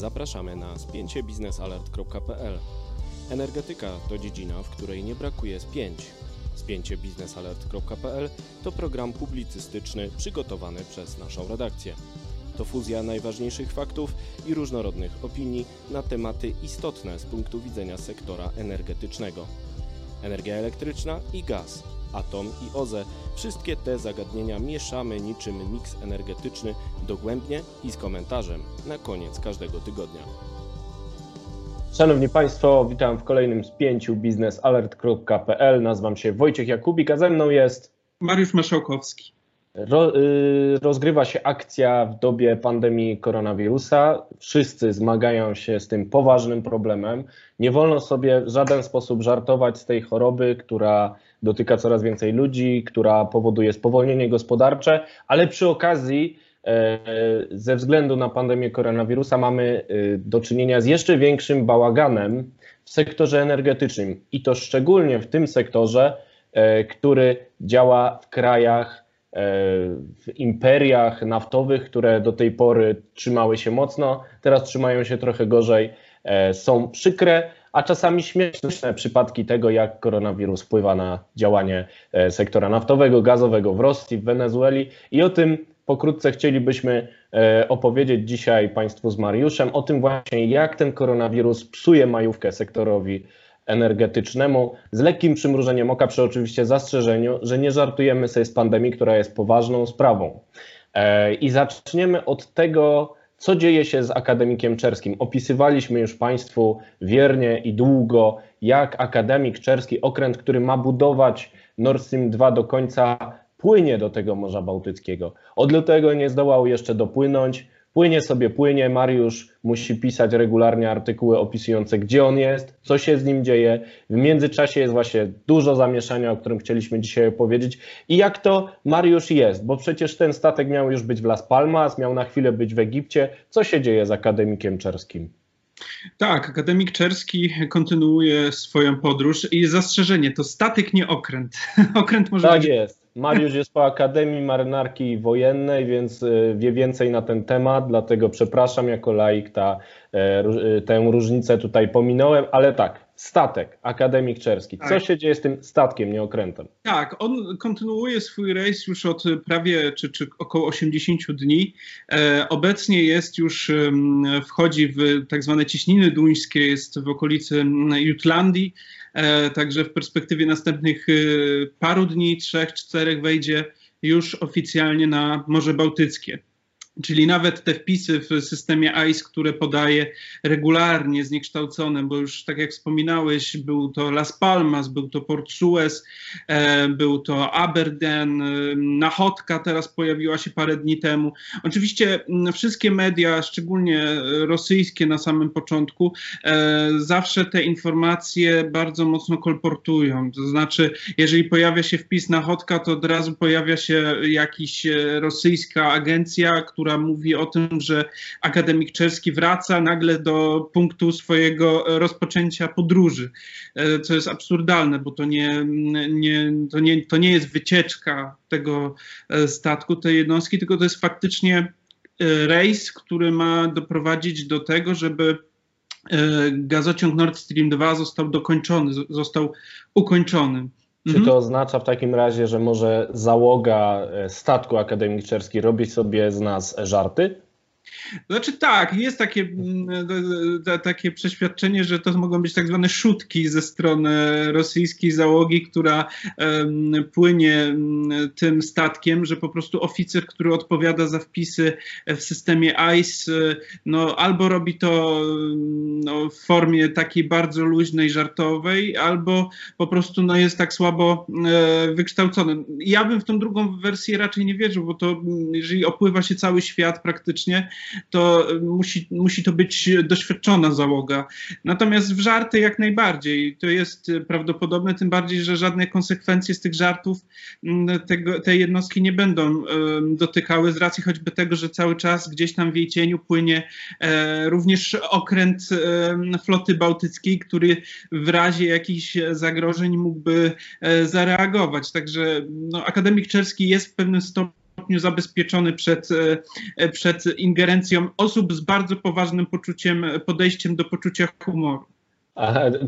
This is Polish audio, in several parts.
Zapraszamy na spięcie biznesalert.pl. Energetyka to dziedzina, w której nie brakuje spięć. Spięcie biznesalert.pl to program publicystyczny przygotowany przez naszą redakcję. To fuzja najważniejszych faktów i różnorodnych opinii na tematy istotne z punktu widzenia sektora energetycznego. Energia elektryczna i gaz, atom i OZE wszystkie te zagadnienia mieszamy niczym miks energetyczny dogłębnie i z komentarzem na koniec każdego tygodnia. Szanowni Państwo, witam w kolejnym spięciu biznesalert.pl. Nazywam się Wojciech Jakubik, a ze mną jest Mariusz Maszałkowski. Ro, y, rozgrywa się akcja w dobie pandemii koronawirusa. Wszyscy zmagają się z tym poważnym problemem. Nie wolno sobie w żaden sposób żartować z tej choroby, która dotyka coraz więcej ludzi, która powoduje spowolnienie gospodarcze, ale przy okazji e, ze względu na pandemię koronawirusa mamy y, do czynienia z jeszcze większym bałaganem w sektorze energetycznym i to szczególnie w tym sektorze, e, który działa w krajach, w imperiach naftowych, które do tej pory trzymały się mocno, teraz trzymają się trochę gorzej. Są przykre, a czasami śmieszne przypadki tego, jak koronawirus wpływa na działanie e, sektora naftowego, gazowego w Rosji, w Wenezueli i o tym pokrótce chcielibyśmy e, opowiedzieć dzisiaj Państwu z Mariuszem, o tym właśnie, jak ten koronawirus psuje majówkę sektorowi energetycznemu, z lekkim przymrużeniem oka, przy oczywiście zastrzeżeniu, że nie żartujemy sobie z pandemii, która jest poważną sprawą. E, I zaczniemy od tego, co dzieje się z akademikiem czerskim? Opisywaliśmy już Państwu wiernie i długo, jak akademik czerski, okręt, który ma budować Nord Stream 2 do końca, płynie do tego Morza Bałtyckiego. Od lutego nie zdołał jeszcze dopłynąć. Płynie sobie, płynie. Mariusz musi pisać regularnie artykuły opisujące, gdzie on jest, co się z nim dzieje. W międzyczasie jest właśnie dużo zamieszania, o którym chcieliśmy dzisiaj opowiedzieć. I jak to Mariusz jest, bo przecież ten statek miał już być w Las Palmas, miał na chwilę być w Egipcie. Co się dzieje z akademikiem czerskim? Tak, akademik Czerski kontynuuje swoją podróż i zastrzeżenie, to statek, nie okręt. okręt może tak być... jest. Mariusz jest po Akademii Marynarki Wojennej, więc y, wie więcej na ten temat, dlatego przepraszam, jako laik ta, e, y, tę różnicę tutaj pominąłem, ale tak, statek, Akademik Czerski. Co tak. się dzieje z tym statkiem, nie okrętem? Tak, on kontynuuje swój rejs już od prawie, czy, czy około 80 dni. E, obecnie jest już, wchodzi w tak zwane ciśniny duńskie, jest w okolicy Jutlandii. E, także w perspektywie następnych e, paru dni, trzech, czterech wejdzie już oficjalnie na Morze Bałtyckie. Czyli nawet te wpisy w systemie ICE, które podaje regularnie zniekształcone, bo już tak jak wspominałeś, był to Las Palmas, był to Port Suez, e, był to Aberdeen, e, Nachotka teraz pojawiła się parę dni temu. Oczywiście wszystkie media, szczególnie rosyjskie na samym początku, e, zawsze te informacje bardzo mocno kolportują. To znaczy, jeżeli pojawia się wpis Nachotka, to od razu pojawia się jakiś rosyjska agencja, która która mówi o tym, że akademik czeski wraca nagle do punktu swojego rozpoczęcia podróży, e, co jest absurdalne, bo to nie, nie, to nie, to nie jest wycieczka tego e, statku, tej jednostki, tylko to jest faktycznie e, rejs, który ma doprowadzić do tego, żeby gazociąg Nord Stream 2 został dokończony, został ukończony. Czy mhm. to oznacza w takim razie, że może załoga e, statku Akademii Czerskiej robi sobie z nas żarty? Znaczy tak, jest takie, mm, takie przeświadczenie, że to mogą być tak zwane szutki ze strony rosyjskiej załogi, która płynie mm, tym statkiem, że po prostu oficer, który odpowiada za wpisy w systemie ICE, no albo robi to mm, no, w formie takiej bardzo luźnej, żartowej, albo po prostu no, jest tak słabo e, wykształcony. Ja bym w tą drugą wersję raczej nie wierzył, bo to jeżeli opływa się cały świat praktycznie, to musi, musi to być doświadczona załoga. Natomiast w żarty jak najbardziej. To jest prawdopodobne, tym bardziej, że żadne konsekwencje z tych żartów mm, tego, tej jednostki nie będą dotykały z racji choćby tego, że cały czas gdzieś tam w jej cieniu płynie e, również okręt floty bałtyckiej, który w razie jakichś zagrożeń mógłby e, zareagować. Także no, akademik czerski jest w pewnym stopniu stopniu zabezpieczony przed, przed ingerencją osób z bardzo poważnym poczuciem, podejściem do poczucia humoru.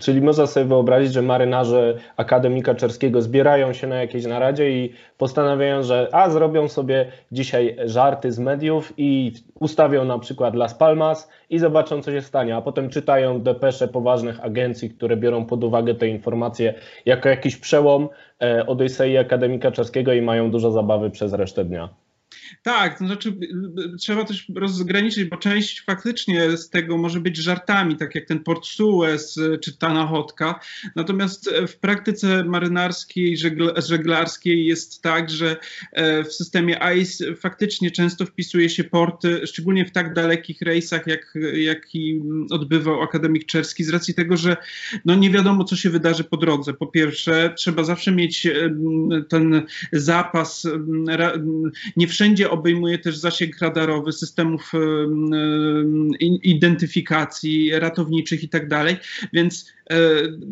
Czyli można sobie wyobrazić, że marynarze Akademika Czerskiego zbierają się na jakiejś naradzie i postanawiają, że a zrobią sobie dzisiaj żarty z mediów i ustawią na przykład Las Palmas i zobaczą, co się stanie, a potem czytają depesze poważnych agencji, które biorą pod uwagę te informacje jako jakiś przełom e, Odysei Akademika Czerskiego i mają dużo zabawy przez resztę dnia. Tak, to znaczy trzeba też rozgraniczyć, bo część faktycznie z tego może być żartami, tak jak ten Port Suez czy ta nachodka. Natomiast w praktyce marynarskiej, żeglarskiej jest tak, że e, w systemie ICE faktycznie często wpisuje się porty, szczególnie w tak dalekich rejsach, jak, jaki odbywał akademik Czerski, z racji tego, że no nie wiadomo, co się wydarzy po drodze. Po pierwsze, trzeba zawsze mieć ten zapas, nie wszędzie obejmuje też zasięg radarowy systemów identyfikacji ratowniczych i tak dalej, więc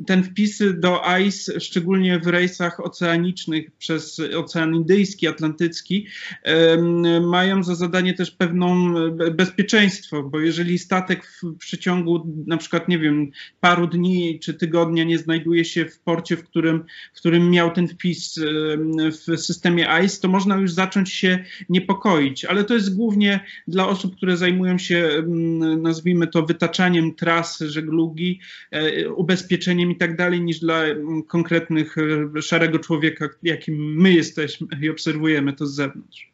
ten wpisy do ICE, szczególnie w rejsach oceanicznych przez Ocean Indyjski, Atlantycki, mają za zadanie też pewną bezpieczeństwo, bo jeżeli statek w przeciągu na przykład, nie wiem, paru dni czy tygodnia nie znajduje się w porcie, w którym, w którym miał ten wpis w systemie ICE, to można już zacząć się niepokoić, ale to jest głównie dla osób, które zajmują się, nazwijmy to, wytaczaniem tras żeglugi, e, ubezpieczeniem i tak dalej, niż dla mm, konkretnych e, szarego człowieka, jakim my jesteśmy i obserwujemy to z zewnątrz.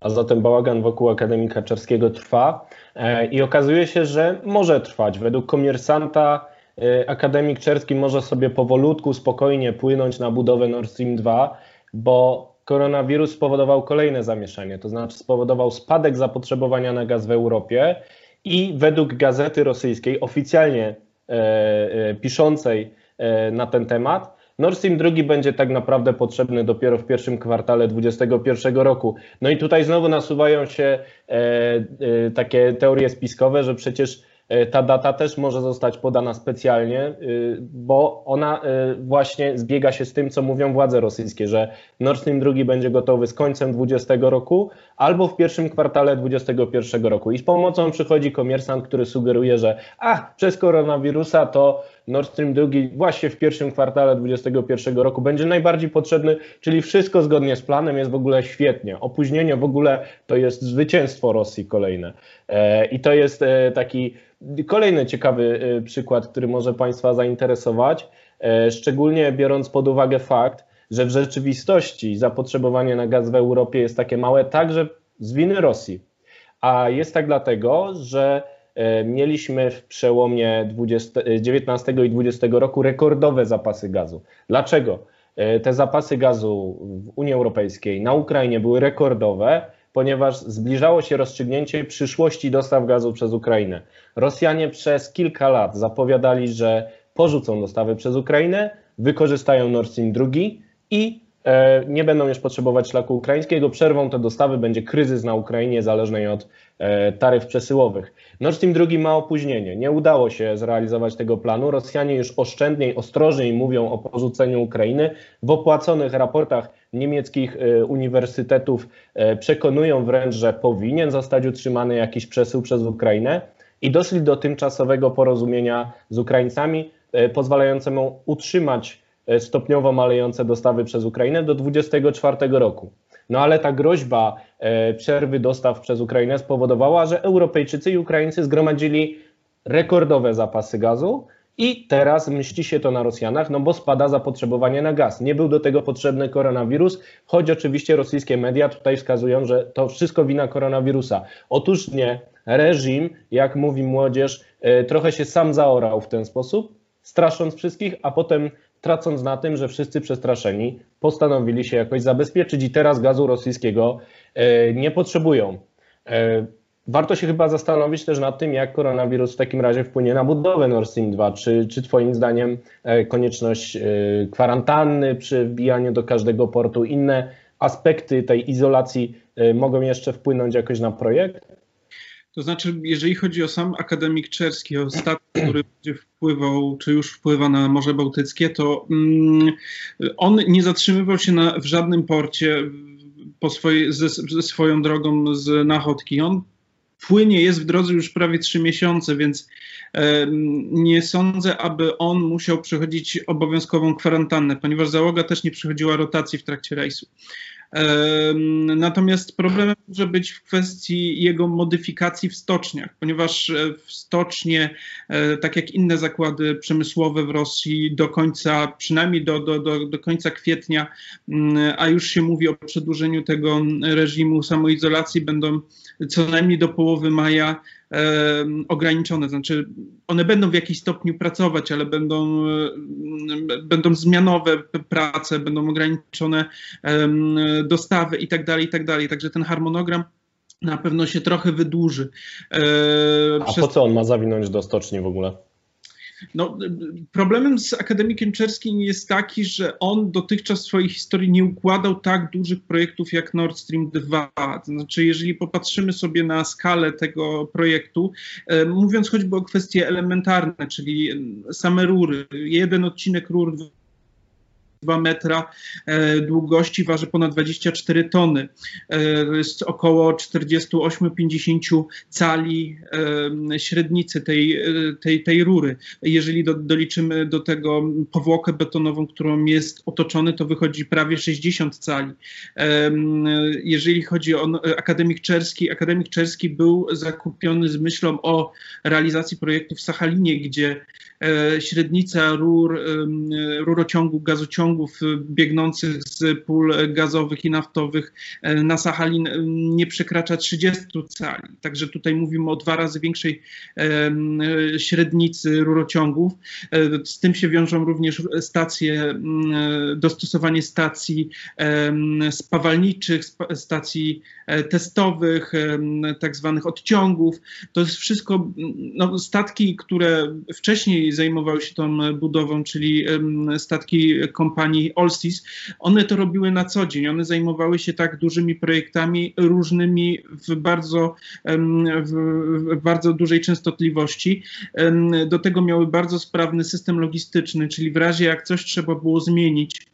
A zatem bałagan wokół Akademika Czerskiego trwa e, i okazuje się, że może trwać. Według komersanta e, Akademik Czerski może sobie powolutku, spokojnie płynąć na budowę Nord Stream 2, bo koronawirus spowodował kolejne zamieszanie, to znaczy spowodował spadek zapotrzebowania na gaz w Europie i według gazety rosyjskiej oficjalnie piszącej e, na ten temat. Nord Stream 2 będzie tak naprawdę potrzebny dopiero w pierwszym kwartale 2021 roku. No i tutaj znowu nasuwają się takie teorie spiskowe, że przecież E, ta data też może zostać podana specjalnie, y, bo ona y, właśnie zbiega się z tym, co mówią władze rosyjskie, że Nord Stream 2 będzie gotowy z końcem 2020 roku albo w pierwszym kwartale 2021 roku. I z pomocą przychodzi komersant, który sugeruje, że a, przez koronawirusa to Nord Stream 2 właśnie w pierwszym kwartale 2021 roku będzie najbardziej potrzebny, czyli wszystko zgodnie z planem jest w ogóle świetnie. Opóźnienie w ogóle to jest zwycięstwo Rosji kolejne. E, I to jest e, taki kolejny ciekawy e, przykład, który może Państwa zainteresować, szczególnie biorąc pod uwagę fakt, że w rzeczywistości zapotrzebowanie na gaz w Europie jest takie małe także z winy Rosji. A jest tak dlatego, że mieliśmy w przełomie 20, 19 i 20 roku rekordowe zapasy gazu. Dlaczego? E, te zapasy gazu w Unii Europejskiej na Ukrainie były rekordowe, ponieważ zbliżało się rozstrzygnięcie przyszłości dostaw gazu przez Ukrainę. Rosjanie przez kilka lat zapowiadali, że porzucą dostawy przez Ukrainę, wykorzystają Nord Stream 2 i E, nie będą już potrzebować szlaku ukraińskiego, przerwą te dostawy, będzie kryzys na Ukrainie zależnej od e, taryf przesyłowych. Nord Stream 2 ma opóźnienie, nie udało się zrealizować tego planu. Rosjanie już oszczędniej, ostrożniej mówią o porzuceniu Ukrainy. W opłaconych raportach niemieckich e, uniwersytetów przekonują wręcz, że powinien zostać utrzymany jakiś przesył przez Ukrainę i doszli do tymczasowego porozumienia z Ukraińcami, pozwalającemu utrzymać E, stopniowo malejące dostawy przez Ukrainę do 2024 roku. No ale ta groźba e, przerwy dostaw przez Ukrainę spowodowała, że Europejczycy i Ukraińcy zgromadzili rekordowe zapasy gazu i teraz mści się to na Rosjanach, no bo spada zapotrzebowanie na gaz. Nie był do tego potrzebny koronawirus, choć oczywiście rosyjskie media tutaj wskazują, że to wszystko wina koronawirusa. Otóż nie, reżim, jak mówi młodzież, e, trochę się sam zaorał w ten sposób, strasząc wszystkich, a potem tracąc na tym, że wszyscy przestraszeni postanowili się jakoś zabezpieczyć i teraz gazu rosyjskiego e, nie potrzebują. E, warto się chyba zastanowić też nad tym, jak koronawirus w takim razie wpłynie na budowę Nord Stream 2. Czy, czy Twoim zdaniem e, konieczność kwarantanny przy wbijaniu do każdego portu, inne aspekty tej izolacji mogą jeszcze wpłynąć jakoś na projekt? To znaczy, jeżeli chodzi o sam akademik Czerski, o statek, który będzie wpływał, czy już wpływa na Morze Bałtyckie, to mm, on nie zatrzymywał się na, w żadnym porcie po swojej, ze, ze swoją drogą z Nachodki. On płynie, jest w drodze już prawie trzy miesiące, więc nie sądzę, aby on musiał przechodzić obowiązkową kwarantannę, ponieważ załoga też nie przechodziła rotacji w trakcie rejsu. Natomiast problemem może być w kwestii jego modyfikacji w stoczniach, ponieważ e, w stocznie, e, tak jak inne zakłady przemysłowe w Rosji, do końca, przynajmniej do, do, do, do końca kwietnia, mm, a już się mówi o przedłużeniu tego reżimu samoizolacji, będą co najmniej do połowy maja ograniczone. Znaczy, one będą w jakiś stopniu pracować, ale będą, będą zmianowe prace, będą ograniczone dostawy i tak dalej, i tak dalej. Także ten harmonogram na pewno się trochę wydłuży. E, A Przez... po co on ma zawinąć do stoczni w ogóle? No, problemem z akademikiem Czerskim jest taki, że on dotychczas w swojej historii nie układał tak dużych projektów jak Nord Stream 2. To znaczy, jeżeli popatrzymy sobie na skalę tego projektu, e, mówiąc choćby o kwestie elementarne, czyli same rury, jeden odcinek rur 2 metra e, długości, waży ponad 24 tony. To e, jest około 48-50 cali e, średnicy tej, tej, tej rury. Jeżeli do, doliczymy do tego powłokę betonową, którą jest otoczony, to wychodzi prawie 60 cali. Jeżeli chodzi o Akademik Czerski, Akademik Czerski był zakupiony z myślą o realizacji projektu w Sachalinie, gdzie średnica rur, rurociągu, gazociągu ciągów y, biegnących z pól gazowych i naftowych e, na Sachalin y, nie przekracza 30 cali. Także tutaj mówimy o dwa razy większej średnicy rurociągów. E, z tym się wiążą również stacje, dostosowanie stacji spawalniczych, stacji e, testowych, tak zwanych odciągów. To jest wszystko no, statki, które wcześniej zajmowały się tą budową, czyli statki kompanii kompanii Olsys, one to robiły na co dzień. One zajmowały się tak dużymi projektami, różnymi w bardzo, w bardzo dużej częstotliwości. Do tego miały bardzo sprawny system logistyczny, czyli w razie jak coś trzeba było zmienić,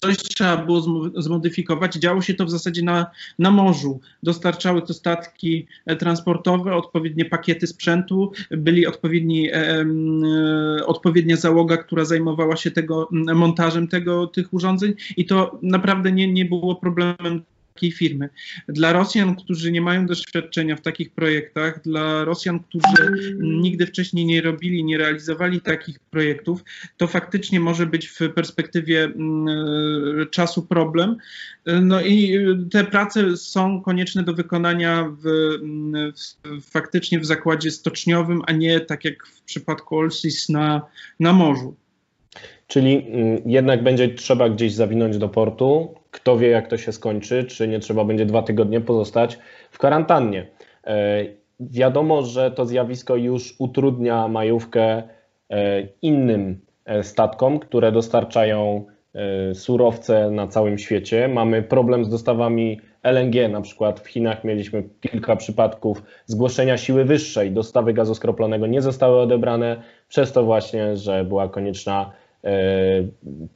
coś trzeba było zmodyfikować. Działo się to w zasadzie na, na morzu. Dostarczały to statki e, transportowe, odpowiednie pakiety sprzętu, byli odpowiedni, e, e, odpowiednia załoga, która zajmowała się tego montażem tego, tych urządzeń i to naprawdę nie, nie było problemem takiej firmy. Dla Rosjan, którzy nie mają doświadczenia w takich projektach, dla Rosjan, którzy nigdy wcześniej nie robili, nie realizowali takich projektów, to faktycznie może być w perspektywie mm, czasu problem. No i te prace są konieczne do wykonania w, w, faktycznie w zakładzie stoczniowym, a nie tak jak w przypadku Olsis na, na morzu. Czyli mm, jednak będzie trzeba gdzieś zawinąć do portu. Kto wie, jak to się skończy, czy nie trzeba będzie dwa tygodnie pozostać w kwarantannie. E, wiadomo, że to zjawisko już utrudnia majówkę e, innym e, statkom, które dostarczają surowce na całym świecie. Mamy problem z dostawami LNG, na przykład w Chinach mieliśmy kilka przypadków zgłoszenia siły wyższej, dostawy gazu skroplonego nie zostały odebrane, przez to właśnie, że była konieczna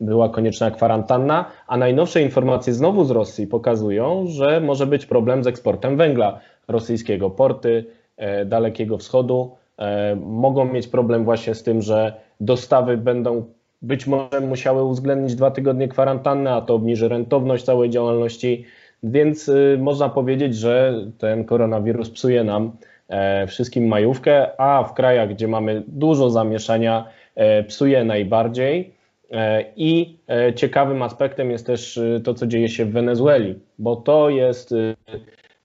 była konieczna kwarantanna, a najnowsze informacje znowu z Rosji pokazują, że może być problem z eksportem węgla rosyjskiego. Porty e, Dalekiego Wschodu e, mogą mieć problem właśnie z tym, że dostawy będą być może musiały uwzględnić dwa tygodnie kwarantanny, a to obniży rentowność całej działalności, więc można powiedzieć, że ten koronawirus psuje nam wszystkim majówkę, a w krajach, gdzie mamy dużo zamieszania, E, psuje najbardziej. E, I e, ciekawym aspektem jest też to, co dzieje się w Wenezueli, bo to jest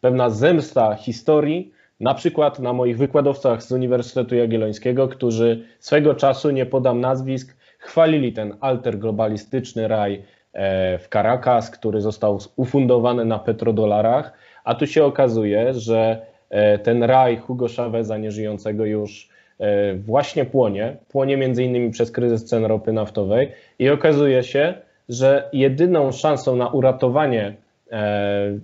pewna zemsta historii, na przykład na moich wykładowcach z Uniwersytetu Jagiellońskiego, którzy swego czasu, nie podam nazwisk, chwalili ten alter globalistyczny raj w Caracas, który został ufundowany na petrodolarach, a tu się okazuje, że ten raj Hugo Chaveza, nieżyjącego już, E, właśnie płonie. Płonie między innymi przez kryzys cen ropy naftowej i okazuje się, że jedyną szansą na uratowanie e,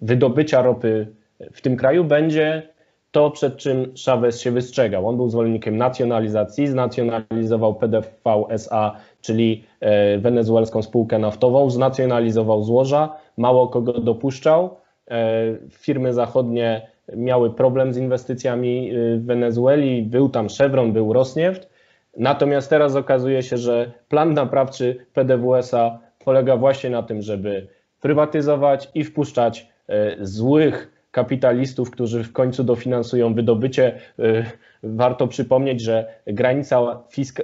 wydobycia ropy w tym kraju będzie to, przed czym Chavez się wystrzegał. On był zwolennikiem nacjonalizacji, znacjonalizował PDV SA, czyli e, wenezuelską spółkę naftową, znacjonalizował złoża, mało kogo dopuszczał. E, firmy zachodnie miały problem z inwestycjami e, w Wenezueli, był tam Chevron, był Rosneft. Natomiast teraz okazuje się, że plan naprawczy PDWSA polega właśnie na tym, żeby prywatyzować i wpuszczać złych kapitalistów, którzy w końcu dofinansują wydobycie. Y, warto przypomnieć, że granica,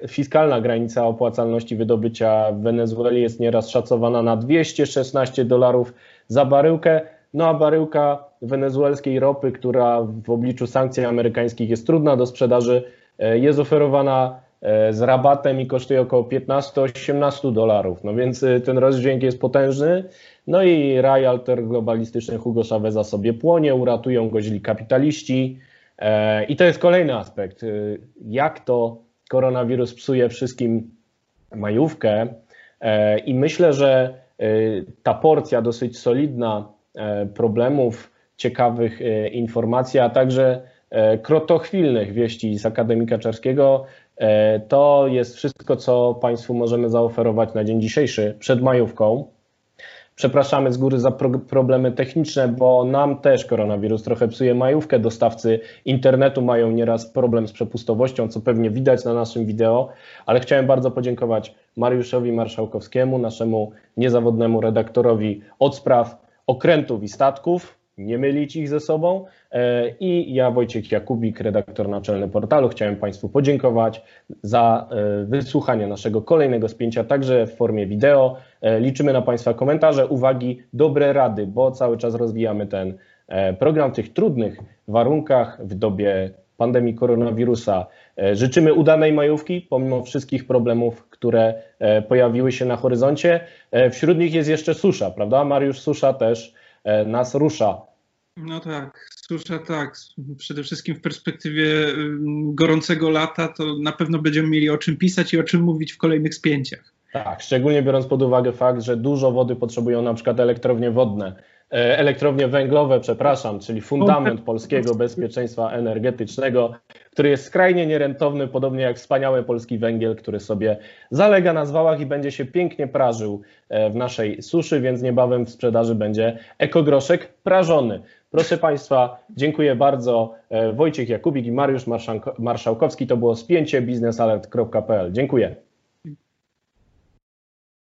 fiskalna granica opłacalności wydobycia w Wenezueli jest nieraz szacowana na 216 dolarów za baryłkę. No a baryłka wenezuelskiej ropy, która w obliczu sankcji amerykańskich jest trudna do sprzedaży, y, jest oferowana y, z rabatem i kosztuje około 15-18 dolarów. No więc ten rozdźwięk jest potężny. No i raj globalistyczny Hugo Chaveza sobie płonie, uratują go źli kapitaliści. E, I to jest kolejny aspekt. E, jak to koronawirus psuje wszystkim majówkę. E, I myślę, że ta porcja dosyć solidna problemów, ciekawych informacji, a także krotochwilnych wieści z Akademika Czarskiego, to jest wszystko, co Państwu możemy zaoferować na dzień dzisiejszy przed majówką. Przepraszamy z góry za pro problemy techniczne, bo nam też koronawirus trochę psuje majówkę. Dostawcy internetu mają nieraz problem z przepustowością, co pewnie widać na naszym wideo, ale chciałem bardzo podziękować Mariuszowi Marszałkowskiemu, naszemu niezawodnemu redaktorowi od spraw okrętów i statków, nie mylić ich ze sobą. E, I ja, Wojciech Jakubik, redaktor naczelny portalu, chciałem Państwu podziękować za e, wysłuchanie naszego kolejnego spięcia, także w formie wideo. E, liczymy na Państwa komentarze, uwagi, dobre rady, bo cały czas rozwijamy ten program w tych trudnych warunkach w dobie pandemii koronawirusa. Życzymy udanej majówki, pomimo wszystkich problemów, które pojawiły się na horyzoncie. Wśród nich jest jeszcze susza, prawda? Mariusz Susza też nas rusza. No tak, susza tak. Przede wszystkim w perspektywie gorącego lata to na pewno będziemy mieli o czym pisać i o czym mówić w kolejnych spięciach. Tak, szczególnie biorąc pod uwagę fakt, że dużo wody potrzebują na przykład elektrownie wodne, e, elektrownie węglowe, przepraszam, czyli fundament polskiego bezpieczeństwa energetycznego, który jest skrajnie nierentowny, podobnie jak wspaniały polski węgiel, który sobie zalega na zwałach i będzie się pięknie prażył e, w naszej suszy, więc niebawem w sprzedaży będzie ekogroszek prażony. Proszę Państwa, dziękuję bardzo. E, Wojciech Jakubik i Mariusz Marszałkowski. To było spięcie biznesalert.pl. Dziękuję.